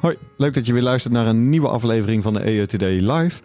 Hoi, leuk dat je weer luistert naar een nieuwe aflevering van de EO Today Live.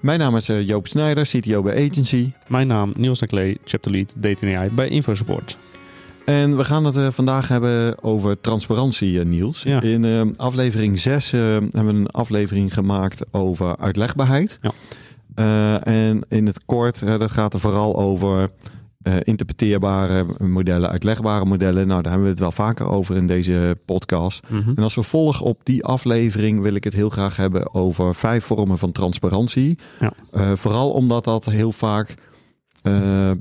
Mijn naam is eh, Joop Snijder, CTO bij Agency. Mijn naam Niels Naklee, Chapter Lead Data AI bij InfoSupport. En we gaan het uh, vandaag hebben over transparantie, uh, Niels. Ja. In uh, aflevering 6 hebben we een aflevering gemaakt over uitlegbaarheid. Ja. en in het kort, dat gaat er vooral over interpreteerbare modellen, uitlegbare modellen. Nou, daar hebben we het wel vaker over in deze podcast. Mm -hmm. En als vervolg op die aflevering wil ik het heel graag hebben over vijf vormen van transparantie. Ja. vooral omdat dat heel vaak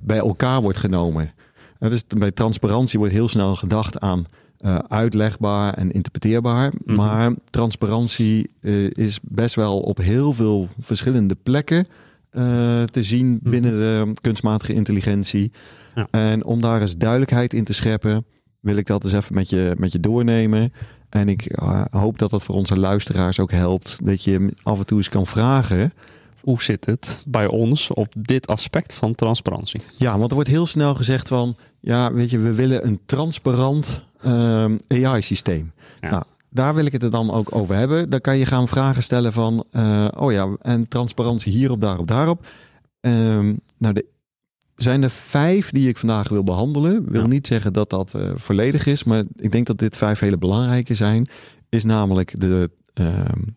bij elkaar wordt genomen. Dus bij transparantie wordt heel snel gedacht aan uh, uitlegbaar en interpreteerbaar. Mhm. Mm -hmm. Maar transparantie uh, is best wel op heel veel verschillende plekken uh, te zien -hmm. binnen de kunstmatige intelligentie. Ja. En om daar eens duidelijkheid in te scheppen, wil ik dat eens even met je, met je doornemen. En ik hoop dat dat voor onze luisteraars ook helpt. Dat je af en toe eens kan vragen hoe zit het bij ons op dit aspect van transparantie? Ja, want er wordt heel snel gezegd van, ja, weet je, we willen een transparant um, AI-systeem. Ja. Nou, daar wil ik het dan ook over hebben. Dan kan je gaan vragen stellen van, uh, oh ja, en transparantie hierop, daarop, daarop. Um, nou, de, zijn er vijf die ik vandaag wil behandelen. Wil Ja. niet zeggen dat dat uh, volledig is, maar ik denk dat dit vijf hele belangrijke zijn. Is namelijk de um,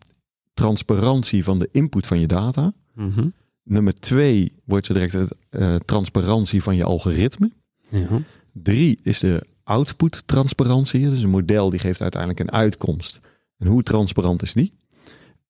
transparantie van de input van je data. Mm -hmm. Nummer twee wordt zo direct de uh, transparantie van je algoritme. Ja. Drie is de output transparantie. Dus een model die geeft uiteindelijk een uitkomst. En hoe transparant is die?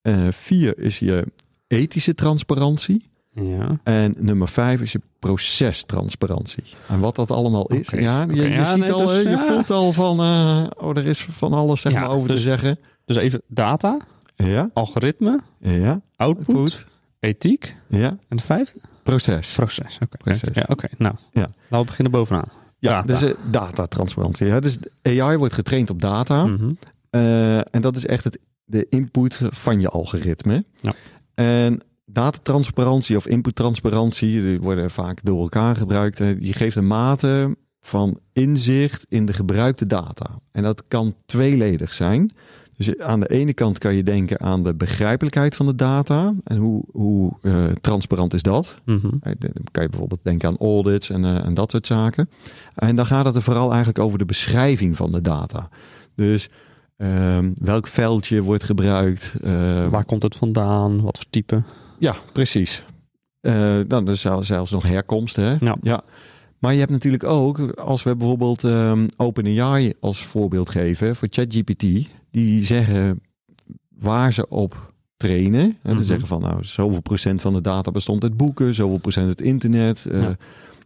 Uh, vier is je ethische transparantie. Ja. En nummer vijf is je procestransparantie. En wat dat allemaal is. Ja, je, oké. je Ja, ziet nee, al, dus, je ja. voelt al van, uh, oh, er is van alles zeg maar over dus- te zeggen. Dus even data, Ja, algoritme, ja, output, ethiek Ja, en de vijfde? proces. Proces. Oké, Proces. Ja, oké. Nou, Ja. laten we beginnen bovenaan. Ja, Data. dus uh, datatransparantie. Ja, dus AI wordt getraind op data. Mhm. Uh, en dat is echt het, de input van je algoritme. Ja. En datatransparantie of inputtransparantie, die worden vaak door elkaar gebruikt. Je geeft een mate van inzicht in de gebruikte data. En dat kan tweeledig zijn. Dus aan de ene kant kan je denken aan de begrijpelijkheid van de data. En hoe, hoe uh, transparant is dat? Mhm. Dan kan je bijvoorbeeld denken aan audits en, uh, en dat soort zaken. En dan gaat het er vooral eigenlijk over de beschrijving van de data. Dus um, welk veldje wordt gebruikt? Uh, Waar komt het vandaan? Wat voor type? Ja, precies. Dan is zelfs nog herkomst. Hè? Ja. ja. Maar je hebt natuurlijk ook, als we bijvoorbeeld um, OpenAI als voorbeeld geven voor ChatGPT, die zeggen waar ze op trainen. En Mhm. mm zeggen van nou, zoveel procent van de data bestond uit boeken, zoveel procent uit internet. Uh, Ja.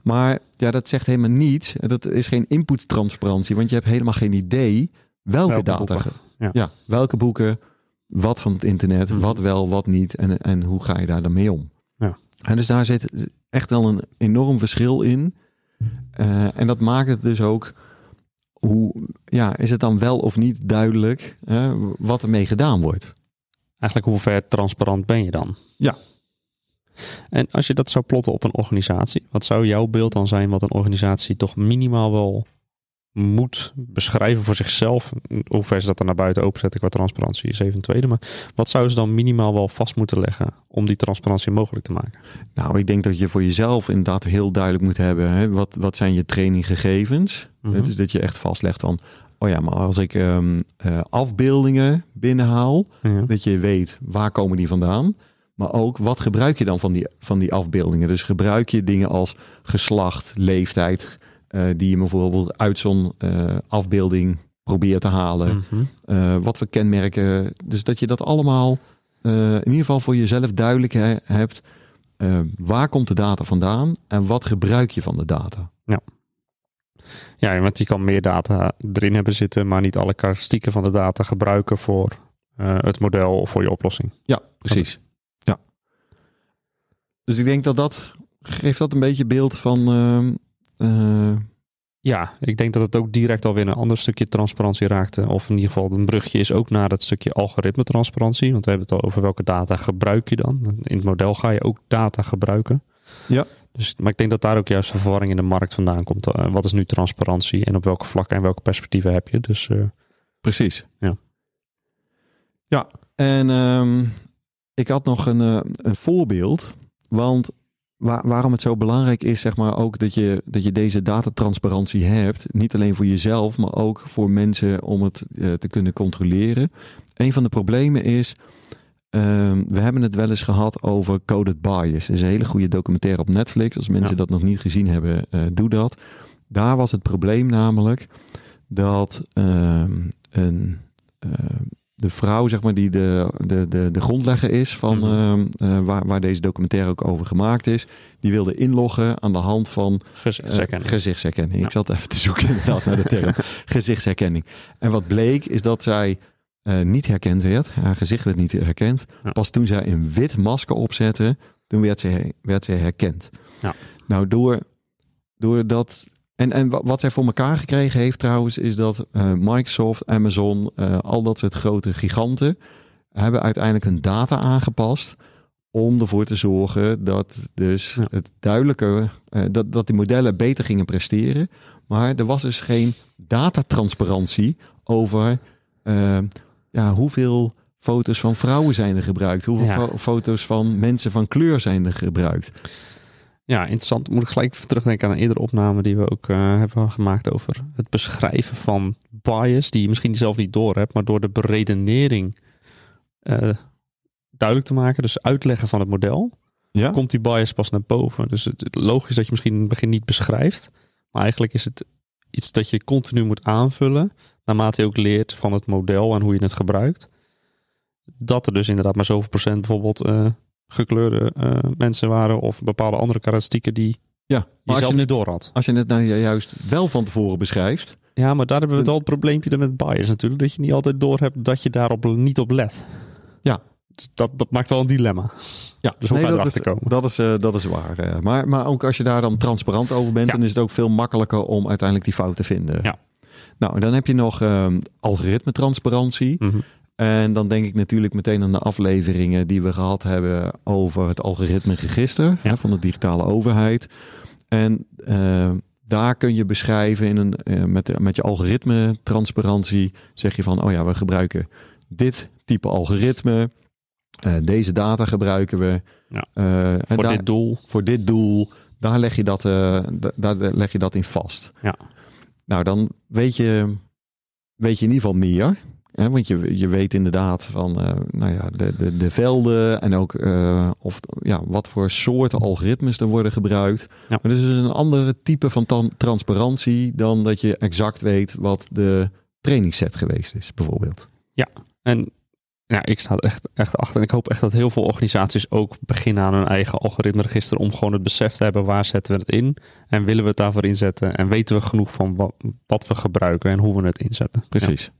Maar ja, dat zegt helemaal niets. Dat is geen inputtransparantie, want je hebt helemaal geen idee welke, Welke data. Ja. Ja. welke boeken, wat van het internet, Mhm. wat wel, wat niet en, en hoe ga je daar dan mee om. Ja. En dus daar zit echt wel een enorm verschil in. Uh, en dat maakt het dus ook hoe, ja, is het dan wel of niet duidelijk hè, wat ermee gedaan wordt? Eigenlijk hoe ver transparant ben je dan? Ja. En als je dat zou plotten op een organisatie, wat zou jouw beeld dan zijn wat een organisatie toch minimaal wel moet beschrijven voor zichzelf? Hoe ver ze dat dan naar buiten openzetten qua transparantie is even een tweede. Maar wat zouden ze dan minimaal wel vast moeten leggen om die transparantie mogelijk te maken? Nou, ik denk dat je voor jezelf inderdaad heel duidelijk moet hebben. Hè, wat, wat zijn je traininggegevens? Mhm. Dus dat je echt vastlegt van, oh ja, maar als ik um, uh, afbeeldingen binnenhaal, Ja. dat je weet waar komen die vandaan. Maar ook wat gebruik je dan van die, van die afbeeldingen? Dus gebruik je dingen als geslacht, leeftijd, die je bijvoorbeeld uit zo'n uh, afbeelding probeert te halen. Mhm. Uh, wat voor kenmerken. Dus dat je dat allemaal in ieder geval voor jezelf duidelijk he, hebt. Waar komt de data vandaan en wat gebruik je van de data? Ja, want je kan meer data erin hebben zitten, maar niet alle karakteristieken van de data gebruiken voor eh, het model of voor je oplossing. Ja, precies. Ja. Dus ik denk dat dat geeft dat een beetje beeld van. ehm, eh, Ja, ik denk dat het ook direct alweer een ander stukje transparantie raakte. Of in ieder geval een brugje is ook naar het stukje algoritme transparantie. Want we hebben het al over welke data gebruik je dan. In het model ga je ook data gebruiken. Ja. Dus, maar ik denk dat daar ook juist de verwarring in de markt vandaan komt. Eh, wat is nu transparantie en op welke vlakken en welke perspectieven heb je? Dus eh, precies. Ja. Ja, en ehm, ik had nog een, een voorbeeld. Want waar- waarom het zo belangrijk is, zeg maar, ook dat je, dat je deze datatransparantie hebt. Niet alleen voor jezelf, maar ook voor mensen om het eh, te kunnen controleren. Een van de problemen is. ehm, we hebben het wel eens gehad over Coded Bias. Er is een hele goede documentaire op Netflix. Als mensen Ja. dat nog niet gezien hebben, eh, doe dat. Daar was het probleem namelijk dat ehm, een, eh, de vrouw, zeg maar, die de, de, de, de grondlegger is van Mhm. ehm, eh, waar, waar deze documentaire ook over gemaakt is, die wilde inloggen aan de hand van eh, gezichtsherkenning. gezichtsherkenning. Ja. Ik zat even te zoeken inderdaad naar de term gezichtsherkenning. En wat bleek is dat zij eh, niet herkend werd. Haar gezicht werd niet herkend. Ja. Pas toen zij een wit masker opzette, toen werd ze, werd ze herkend. Ja. Nou, door, door dat... En, en wa- wat zij voor elkaar gekregen heeft trouwens, is dat eh, Microsoft, Amazon, eh, al dat soort grote giganten, hebben uiteindelijk hun data aangepast om ervoor te zorgen dat dus Ja. het duidelijker, eh, dat, dat die modellen beter gingen presteren. Maar er was dus geen datatransparantie over ja, hoeveel foto's van vrouwen zijn er gebruikt, hoeveel Ja. foto's van mensen van kleur zijn er gebruikt. Ja, interessant. Moet ik gelijk even terugdenken aan een eerdere opname die we ook eh, hebben gemaakt over het beschrijven van bias, die je misschien zelf niet door hebt, maar door de beredenering eh, duidelijk te maken, dus uitleggen van het model, Ja, komt die bias pas naar boven. Dus het, het logisch dat je misschien in het begin niet beschrijft, maar eigenlijk is het iets dat je continu moet aanvullen, naarmate je ook leert van het model en hoe je het gebruikt. Dat er dus inderdaad maar zoveel procent bijvoorbeeld eh, gekleurde eh, mensen waren of bepaalde andere karakteristieken die ja. je zelf je, niet door had. als je het nou juist wel van tevoren beschrijft, Ja, maar daar hebben we het al het probleempje met bias natuurlijk. Dat je niet altijd door hebt dat je daarop niet op let. Ja. Dus dat, dat maakt wel een dilemma. Ja, Dus hoe je dat, is, komen? dat, is, eh, dat is waar. eh. maar, maar ook als je daar dan transparant over bent, Ja. dan is het ook veel makkelijker om uiteindelijk die fout te vinden. Ja. Nou, en dan heb je nog ehm algoritme transparantie. Mhm. En dan denk ik natuurlijk meteen aan de afleveringen die we gehad hebben over het algoritme register hè, van de digitale overheid. En eh, daar kun je beschrijven in een, eh, met, met je algoritme transparantie, zeg je van, oh ja, we gebruiken dit type algoritme. Eh, deze data gebruiken we. Ja. En Voor daar- dit doel. voor dit doel, daar leg je dat, da- daar leg je dat in vast. Ja. Nou, dan weet je, weet je in ieder geval meer. Hè? Want je, je weet inderdaad van eh, nou ja, de, de, de velden en ook eh, of, ja, wat voor soorten algoritmes er worden gebruikt. Ja. Maar dat is dus een andere type van transparantie dan dat je exact weet wat de trainingsset geweest is, bijvoorbeeld. En ja, ik sta er echt, echt achter. En ik hoop echt dat heel veel organisaties ook beginnen aan hun eigen algoritmeregister. Om gewoon het besef te hebben waar zetten we het in. En willen we het daarvoor inzetten. En weten we genoeg van wat, wat we gebruiken en hoe we het inzetten. Precies.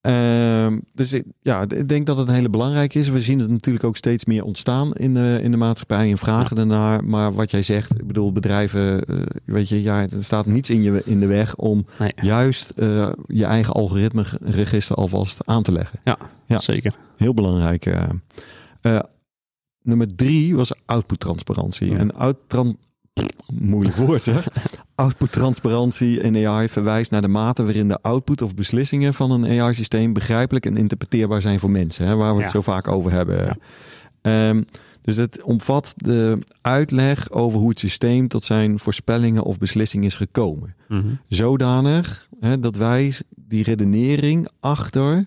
Ehm, dus ik, ja, ik denk dat het een hele belangrijke is. We zien het natuurlijk ook steeds meer ontstaan in de, in de maatschappij en vragen ernaar. Maar wat jij zegt, ik bedoel, bedrijven, eh, weet je, ja, er staat niets in, je, in de weg om Ja, nee, juist eh, je eigen algoritmeregister alvast aan te leggen. Ja. zeker. Heel belangrijk. Eh, nummer drie was output transparantie. Ja. En out moeilijk woord zeg. output transparantie in AI verwijst naar de mate waarin de output of beslissingen van een AI-systeem begrijpelijk en interpreteerbaar zijn voor mensen, hè, waar we het Ja. zo vaak over hebben. Ja. Ehm, dus het omvat de uitleg over hoe het systeem tot zijn voorspellingen of beslissingen is gekomen Mhm. zodanig hè, dat wij die redenering achter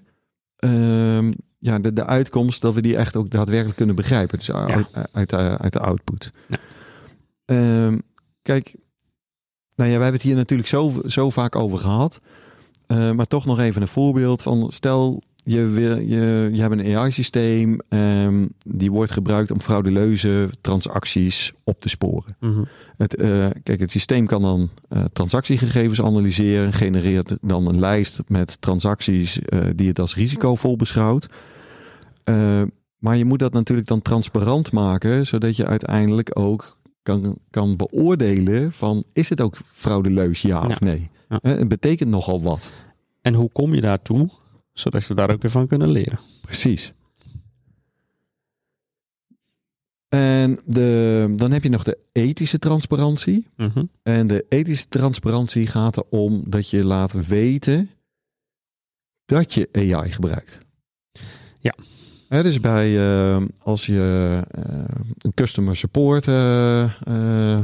ehm, ja, de, de uitkomst, dat we die echt ook daadwerkelijk kunnen begrijpen. Dus uit, uit, de- uit de output. Ja. Ehm, kijk, nou ja, we hebben het hier natuurlijk zo, zo vaak over gehad. Eh, maar toch nog even een voorbeeld van stel je, wil, je, je hebt een AI-systeem, um, die wordt gebruikt om frauduleuze transacties op te sporen. Mhm. Het, eh, kijk, het systeem kan dan eh, transactiegegevens analyseren, genereert dan een lijst met transacties eh, die het als risicovol beschouwt. Maar je moet dat natuurlijk dan transparant maken, zodat je uiteindelijk ook kan, kan beoordelen van is het ook fraudeleus, ja, Ja. of nee. Ja. Het betekent nogal wat. En hoe kom je daartoe? Zodat we daar ook weer van kunnen leren. Precies. En de, dan heb je nog de ethische transparantie. Mhm. En de ethische transparantie gaat erom dat je laat weten dat je AI gebruikt. Ja. Hè, dus bij uh, als je uh, een customer support uh,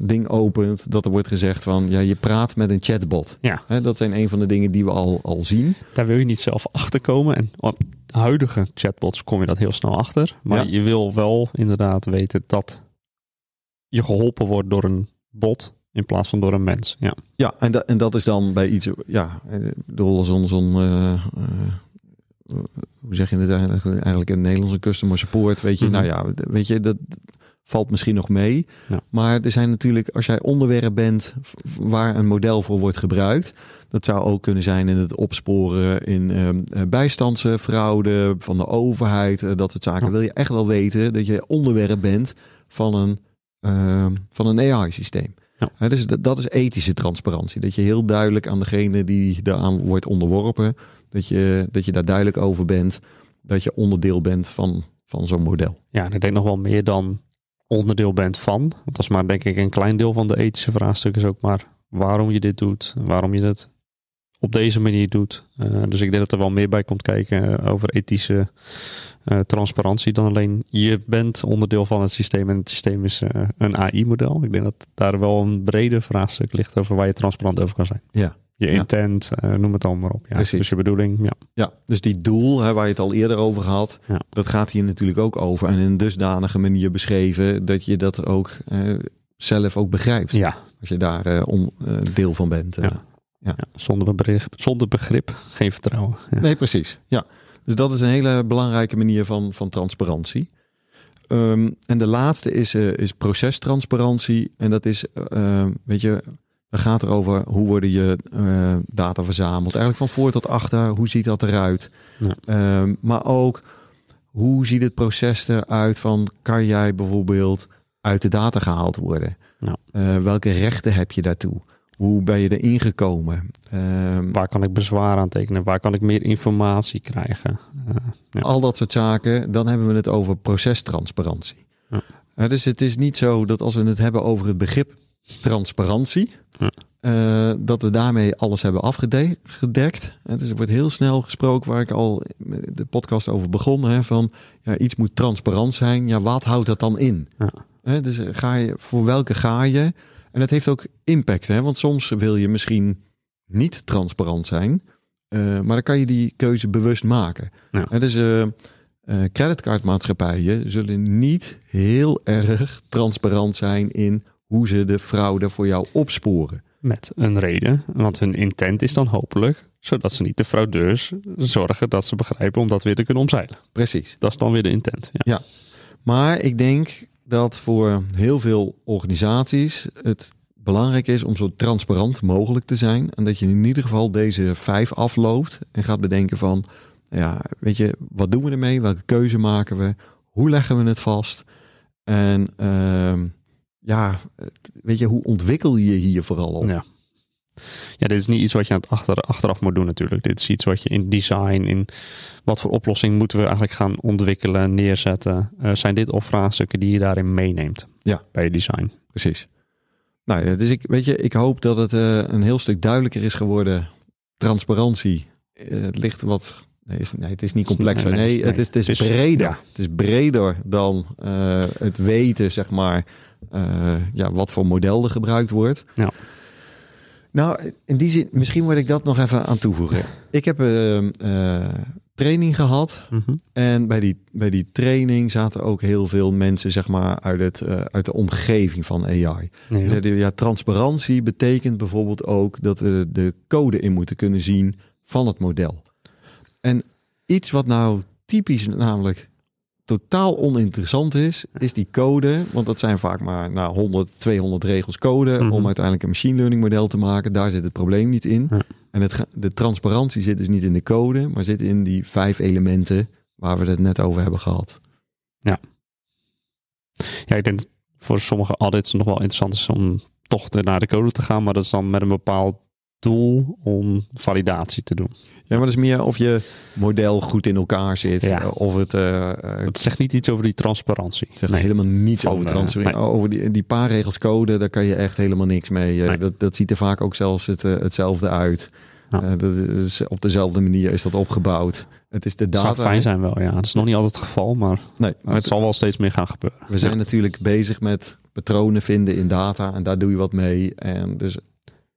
ding opent, dat er wordt gezegd van ja, je praat met een chatbot. Ja. Dat zijn een van de dingen die we al, al zien. Daar wil je niet zelf achter komen. En op huidige chatbots kom je dat heel snel achter. Maar Ja. je wil wel inderdaad weten dat je geholpen wordt door een bot in plaats van door een mens. Ja. Ja, en, dat en dat is dan bij iets, ja, ik bedoel, zo'n, zo'n hoe zeg je het eigenlijk, in het Nederlands, een customer support, weet je, Mhm. nou ja, weet je, dat valt misschien nog mee. Ja. Maar er zijn natuurlijk, als jij onderwerp bent waar een model voor wordt gebruikt, dat zou ook kunnen zijn in het opsporen in uh, bijstandsfraude van de overheid, uh, dat soort zaken. Ja. Wil je echt wel weten dat je onderwerp bent van een, uh, van een AI-systeem. Ja. Dus dat, dat is ethische transparantie. Dat je heel duidelijk aan degene die daaraan wordt onderworpen, dat je, dat je daar duidelijk over bent, dat je onderdeel bent van, van zo'n model. Ja, en ik denk nog wel meer dan onderdeel bent van. Want dat is maar denk ik een klein deel van de ethische vraagstuk is ook maar waarom je dit doet, waarom je het op deze manier doet. Uh, dus ik denk dat er wel meer bij komt kijken over ethische uh, transparantie dan alleen je bent onderdeel van het systeem en het systeem is uh, een AI-model. Ik denk dat daar wel een breder vraagstuk ligt over waar je transparant over kan zijn. Ja. Je intent, ja. noem het allemaal op. Ja. Precies. Dus je bedoeling, ja. Ja, dus die doel hè, waar je het al eerder over had, ja. dat gaat hier natuurlijk ook over. En in een dusdanige manier beschreven dat je dat ook zelf ook begrijpt. Ja. Als je daar on, deel van bent. Ja. Ja. ja. zonder, begrip, zonder begrip geen vertrouwen. Ja. Nee, precies. Ja. Dus dat is een hele belangrijke manier van, van transparantie. Um, en de laatste is, uh, is procestransparantie. En dat is, uh, weet je, dat gaat erover hoe worden je uh, data verzameld. Eigenlijk van voor tot achter, hoe ziet dat eruit? Ja. Um, maar ook, hoe ziet het proces eruit van, kan jij bijvoorbeeld uit de data gehaald worden? Ja. Uh, welke rechten heb je daartoe? Hoe ben je erin gekomen? Um, Waar kan ik bezwaar aan tekenen? Waar kan ik meer informatie krijgen? Uh, ja. Al dat soort zaken. Dan hebben we het over procestransparantie. Ja. Uh, dus het is niet zo dat als we het hebben over het begrip transparantie, ja. uh, dat we daarmee alles hebben afgedekt. dus er wordt heel snel gesproken, waar ik al de podcast over begon, hè, van ja, iets moet transparant zijn. Ja, wat houdt dat dan in? Ja. dus ga je, voor welke ga je? En dat heeft ook impact, hè? want soms wil je misschien niet transparant zijn, uh, maar dan kan je die keuze bewust maken. Ja. En dus uh, uh, creditcardmaatschappijen zullen niet heel erg transparant zijn in hoe ze de fraude voor jou opsporen. Met een reden, want hun intent is dan hopelijk zodat ze niet de fraudeurs zorgen dat ze begrijpen om dat weer te kunnen omzeilen. Precies. Dat is dan weer de intent. Ja, ja. maar ik denk dat voor heel veel organisaties het belangrijk is om zo transparant mogelijk te zijn. En dat je in ieder geval deze vijf afloopt en gaat bedenken van, ja, weet je, wat doen we ermee? Welke keuze maken we? Hoe leggen we het vast? En uh, ja, weet je, hoe ontwikkel je hier vooral op? Ja. Ja, dit is niet iets wat je aan het achter, achteraf moet doen natuurlijk. Dit is iets wat je in design, in wat voor oplossing moeten we eigenlijk gaan ontwikkelen, neerzetten. Uh, zijn dit of vraagstukken die je daarin meeneemt ja. bij je design? Precies. Nou ja, dus ik, weet je, ik hoop dat het uh, een heel stuk duidelijker is geworden. Transparantie. Uh, het ligt wat. Nee, is, nee, het is niet complexer. Nee, nee, nee het is, het is, het is breder. Ja. Het is breder dan uh, het weten, zeg maar, ja, wat voor model er gebruikt wordt. Ja. Nou, in die zin, misschien moet ik dat nog even aan toevoegen. Ik heb uh, training gehad. Mm -hmm. En bij die, bij die training zaten ook heel veel mensen, zeg maar, uit, het, uh, uit de omgeving van AI. Zeiden, ja, transparantie betekent bijvoorbeeld ook dat we de code in moeten kunnen zien van het model. En iets wat nou typisch namelijk totaal oninteressant is, is die code. Want dat zijn vaak maar nou, 100, 200 regels code Mhm. om uiteindelijk een machine learning model te maken. Daar zit het probleem niet in. Ja. En het, de transparantie zit dus niet in de code, maar zit in die vijf elementen waar we het net over hebben gehad. Ja, ik denk dat voor sommige audits nog wel interessant is om toch naar de code te gaan. Maar dat is dan met een bepaald doel om validatie te doen. Ja, maar dat is meer of je model goed in elkaar zit. Ja. eh, Of het eh, eh, Dat zegt niet iets over die transparantie. Het zegt Nee. helemaal niets over eh, nee. Over die, die paar regels code, daar kan je echt helemaal niks mee. Eh, Nee. dat, dat ziet er vaak ook zelfs het, eh, hetzelfde uit. Ja. Eh, dat is, op dezelfde manier is dat opgebouwd. Het is de Het data. zou fijn zijn wel, ja. Dat is nog niet altijd het geval, maar Nee, maar het het- zal wel steeds meer gaan gebeuren. we zijn Ja. natuurlijk bezig met patronen vinden in data en daar doe je wat mee. En dus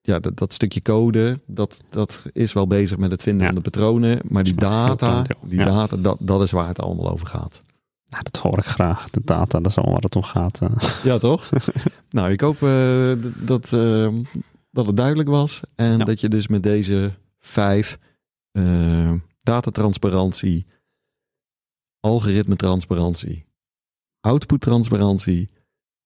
ja, dat, dat stukje code, dat, dat is wel bezig met het vinden Ja. van de patronen. Maar die data, die Ja. data dat, dat is waar het allemaal over gaat. Ja, dat hoor ik graag. De data, dat is allemaal waar het om gaat. eh. Ja, toch? nou, ik hoop eh, dat, eh, dat het duidelijk was. En Ja. dat je dus met deze vijf eh datatransparantie, algoritmetransparantie, output-transparantie,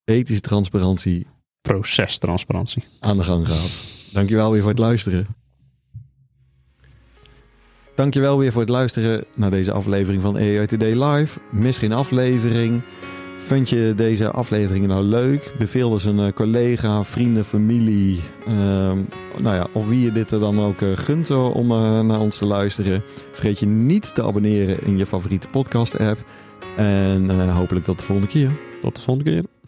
ethische transparantie Procestransparantie. aan de gang gaat. Dankjewel weer voor het luisteren. Dankjewel weer voor het luisteren naar deze aflevering van AI Today Live. Mis geen aflevering. Vind je deze afleveringen nou leuk? Beveel eens een eh, collega, vrienden, familie. ehm, nou ja, of wie je dit er dan ook eh, gunt eh, om naar ons te luisteren. Vergeet je niet te abonneren in je favoriete podcast app. En hopelijk tot de volgende keer. Tot de volgende keer.